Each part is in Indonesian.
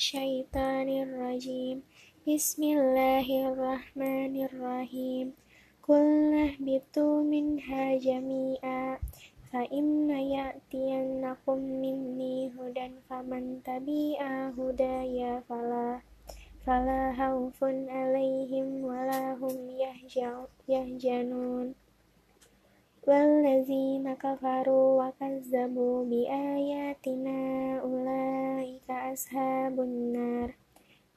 Minasyaitanirrajim. Bismillahirrahmanirrahim. Kullah bitu minha jami'a Fa inna ya'tiyannakum minni hudan faman tabi'a hudaya falah Fala haufun alaihim walahum yahjanun. Wallazina kafaru wa bi ayatina ashabun nar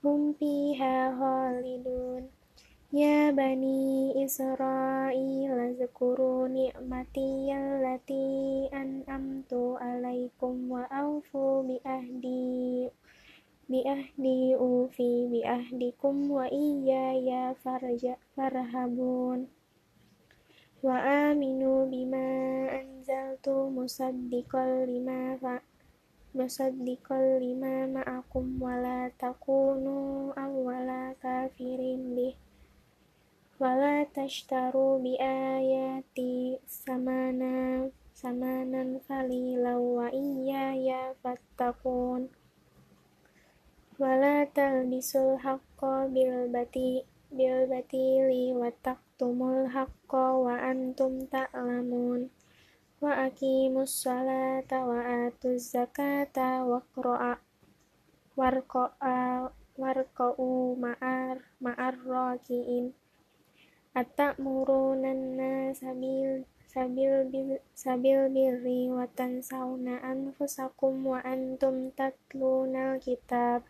hum fiha khalidun. Ya Bani Israel zukuru ni'mati allati an'amtu alaikum wa awfu bi ahdi bi ahdi ufi bi ahdikum wa iya ya farja farhabun. Wa aminu bima anzaltu musaddiqal lima fa musaddiqan lima ma'akum wala takunu awwala kafirin bih. Wala tashtaru bi ayati samana samanan qalilan wa iyaya fattakun. Wala talbisul haqqa bil bati bil batili wa taqtumul haqqa wa antum ta'lamun. ta wa aqimus salata wa atuz zakata wa qra'a warqa'a warqa'u ma'ar ma'ar raki'in at-ta'muruna sabil bil sabil bil sabil birri wa tansawna anfusakum wa antum tatluna kitab.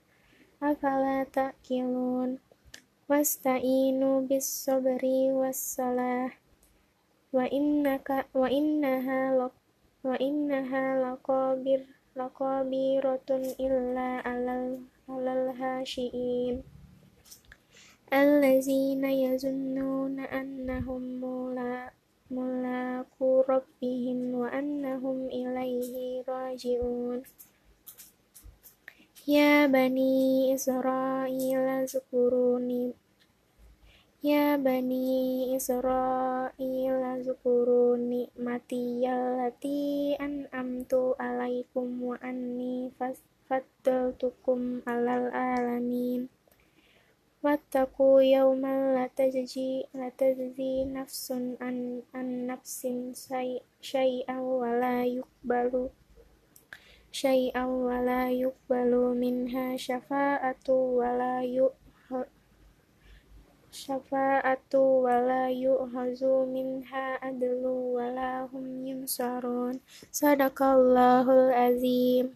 Afala ta'qilun? Wasta'inu bis sabri was salah wa innaka wa innaha lak, wa innaha laqabir laqabiratun illa alal alal hasyiin allazina yazunnuna annahum mula mulaku rabbihim wa annahum ilaihi raji'un. Ya Bani Israel, zukuruni Ya bani Israel zukuru nikmati yallati an'amtu alaikum wa anni faddaltukum alal alamin. Wattaku yawman la tajzi la tajzi nafsun an an nafsin syai'an wa la yukbalu syai'an wa la yukbalu minha syafa'atu wa la yuk syafa'atu wa la yu'hazu minha adlu wa la hum yunsarun sadaqallahul azim.